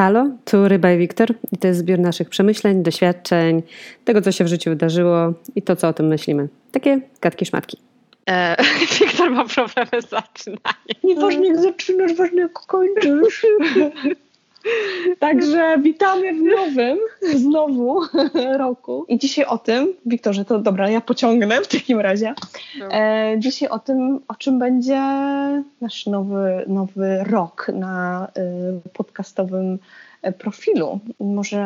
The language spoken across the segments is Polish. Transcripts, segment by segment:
Halo, tu Ryba i Wiktor i to jest zbiór naszych przemyśleń, doświadczeń, tego co się w życiu wydarzyło i to co o tym myślimy. Takie gadki szmatki. E, Wiktor ma problemy z zaczynaniem. Nieważne jak zaczynasz, ważne jak kończysz. Także witamy w nowym, znowu roku. I dzisiaj o tym, Wiktorze, to dobra, ja pociągnę w takim razie. E, dzisiaj o tym, o czym będzie nasz nowy, nowy rok na y, podcastowym e, profilu. Może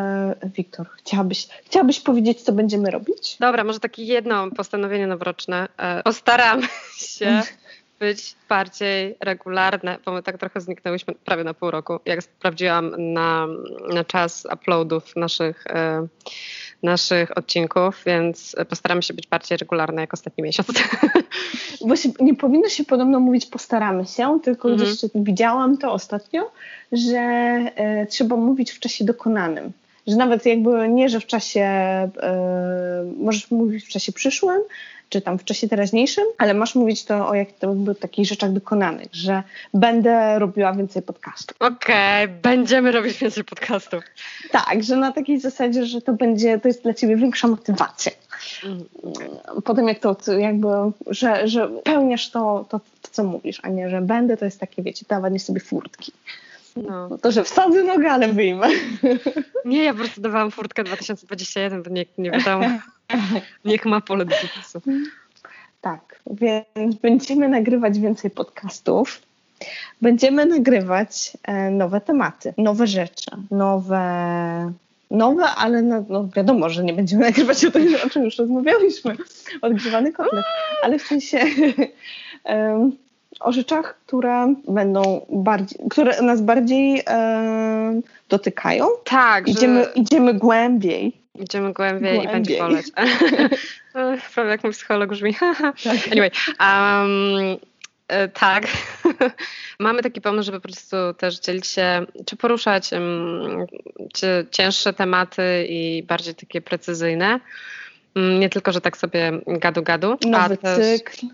Wiktor, chciałabyś, chciałabyś powiedzieć, co będziemy robić? Dobra, może takie jedno postanowienie noworoczne. E, postaramy się być bardziej regularne, bo my tak trochę zniknęłyśmy prawie na pół roku, jak sprawdziłam na, na czas uploadów naszych, e, naszych odcinków, więc postaramy się być bardziej regularne jak ostatni miesiąc. Bo się, nie powinno się podobno mówić postaramy się, tylko mhm. gdzieś widziałam to ostatnio, że e, trzeba mówić w czasie dokonanym że nawet jakby nie, że w czasie, e, możesz mówić w czasie przyszłym, czy tam w czasie teraźniejszym, ale masz mówić to o jakby takich rzeczach dokonanych, że będę robiła więcej podcastów. Okej, okay, będziemy robić więcej podcastów. Tak, że na takiej zasadzie, że to będzie, to jest dla ciebie większa motywacja. Mm. Potem jak to jakby, że, że pełniasz to, to, to, co mówisz, a nie, że będę, to jest takie, wiecie, dawanie sobie furtki. No. To, że wsadzę nogę, ale wyjmę. Nie, ja po prostu dawałam furtkę 2021, bo nikt nie wiadomo. Niech ma pole do popisu. Tak, więc będziemy nagrywać więcej podcastów. Będziemy nagrywać e, nowe tematy, nowe rzeczy, nowe, nowe, ale no, no wiadomo, że nie będziemy nagrywać o tym, o czym już rozmawialiśmy, odgrzewany kotlet, ale w sensie o rzeczach, które będą bardziej, które nas bardziej e, dotykają. Tak. Idziemy, że... idziemy głębiej. Idziemy głębiej, głębiej. i będzie boleć. Prawie jak mój psycholog brzmi. tak. Anyway, um, tak. Mamy taki pomysł, żeby po prostu też dzielić się, czy poruszać um, czy cięższe tematy i bardziej takie precyzyjne. Um, nie tylko, że tak sobie gadu-gadu. Nowy cykl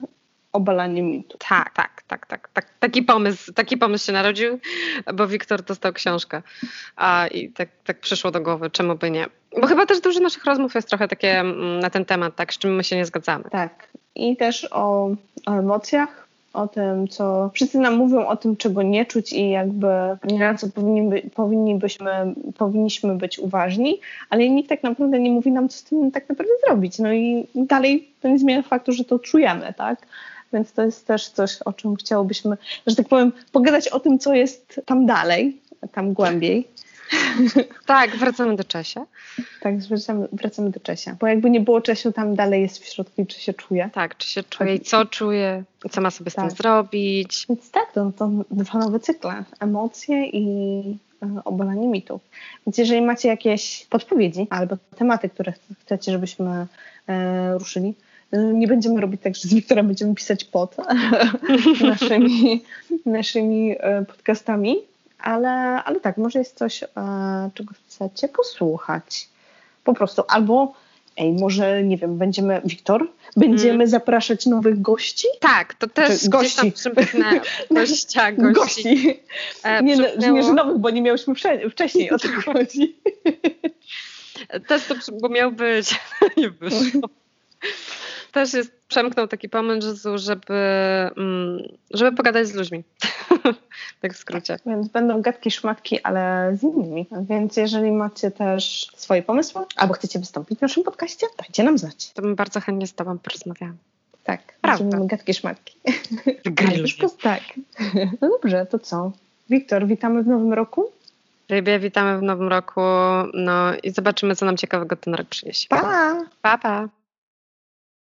obalanie mitu. Tak, tak, tak, tak, tak. Taki pomysł, taki pomysł się narodził, bo Wiktor dostał książkę a, i tak, tak przyszło do głowy, czemu by nie. Bo chyba też dużo naszych rozmów jest trochę takie mm, na ten temat, tak, z czym my się nie zgadzamy. Tak. I też o, o emocjach, o tym, co wszyscy nam mówią o tym, czego nie czuć i jakby na co powinni by, powinni byśmy, powinniśmy być uważni, ale nikt tak naprawdę nie mówi nam, co z tym tak naprawdę zrobić. No i dalej to nie zmienia faktu, że to czujemy, tak? Więc to jest też coś, o czym chciałobyśmy, że tak powiem, pogadać o tym, co jest tam dalej, tam głębiej. Tak, wracamy do Czesia. Tak, wracamy, wracamy do Czesia. Bo jakby nie było Czesiu, tam dalej jest w środku i czy się czuje. Tak, czy się czuje i co czuje, i co ma sobie z tak. tym zrobić. Więc tak, to, to dwa nowe cykle. Emocje i e, obalanie mitów. Więc jeżeli macie jakieś podpowiedzi albo tematy, które chcecie, żebyśmy e, ruszyli, nie będziemy robić tak, że z Wiktorem będziemy pisać pod naszymi, naszymi e, podcastami, ale, ale tak, może jest coś, e, czego chcecie posłuchać. Po prostu, albo ej, może, nie wiem, będziemy, Wiktor, będziemy hmm. zapraszać nowych gości? Tak, to też Czy gości. gościa, gości. gości. E, nie, nie, że nowych, bo nie miałyśmy wcześniej, o to chodzi. Też to, bo miał być, nie wyszło też jest, przemknął taki pomysł, żeby, mm, żeby pogadać z ludźmi. tak w skrócie. Tak, więc będą gadki, szmatki, ale z innymi. Więc jeżeli macie też swoje pomysły, albo chcecie wystąpić w naszym podcaście, dajcie nam znać. To bym bardzo chętnie z tobą porozmawiałam. Tak, Prawda. gadki, szmatki. Grill. tak. No dobrze, to co? Wiktor, witamy w nowym roku. Rybie, witamy w nowym roku. No i zobaczymy, co nam ciekawego ten rok przyniesie. Pa! Pa, pa!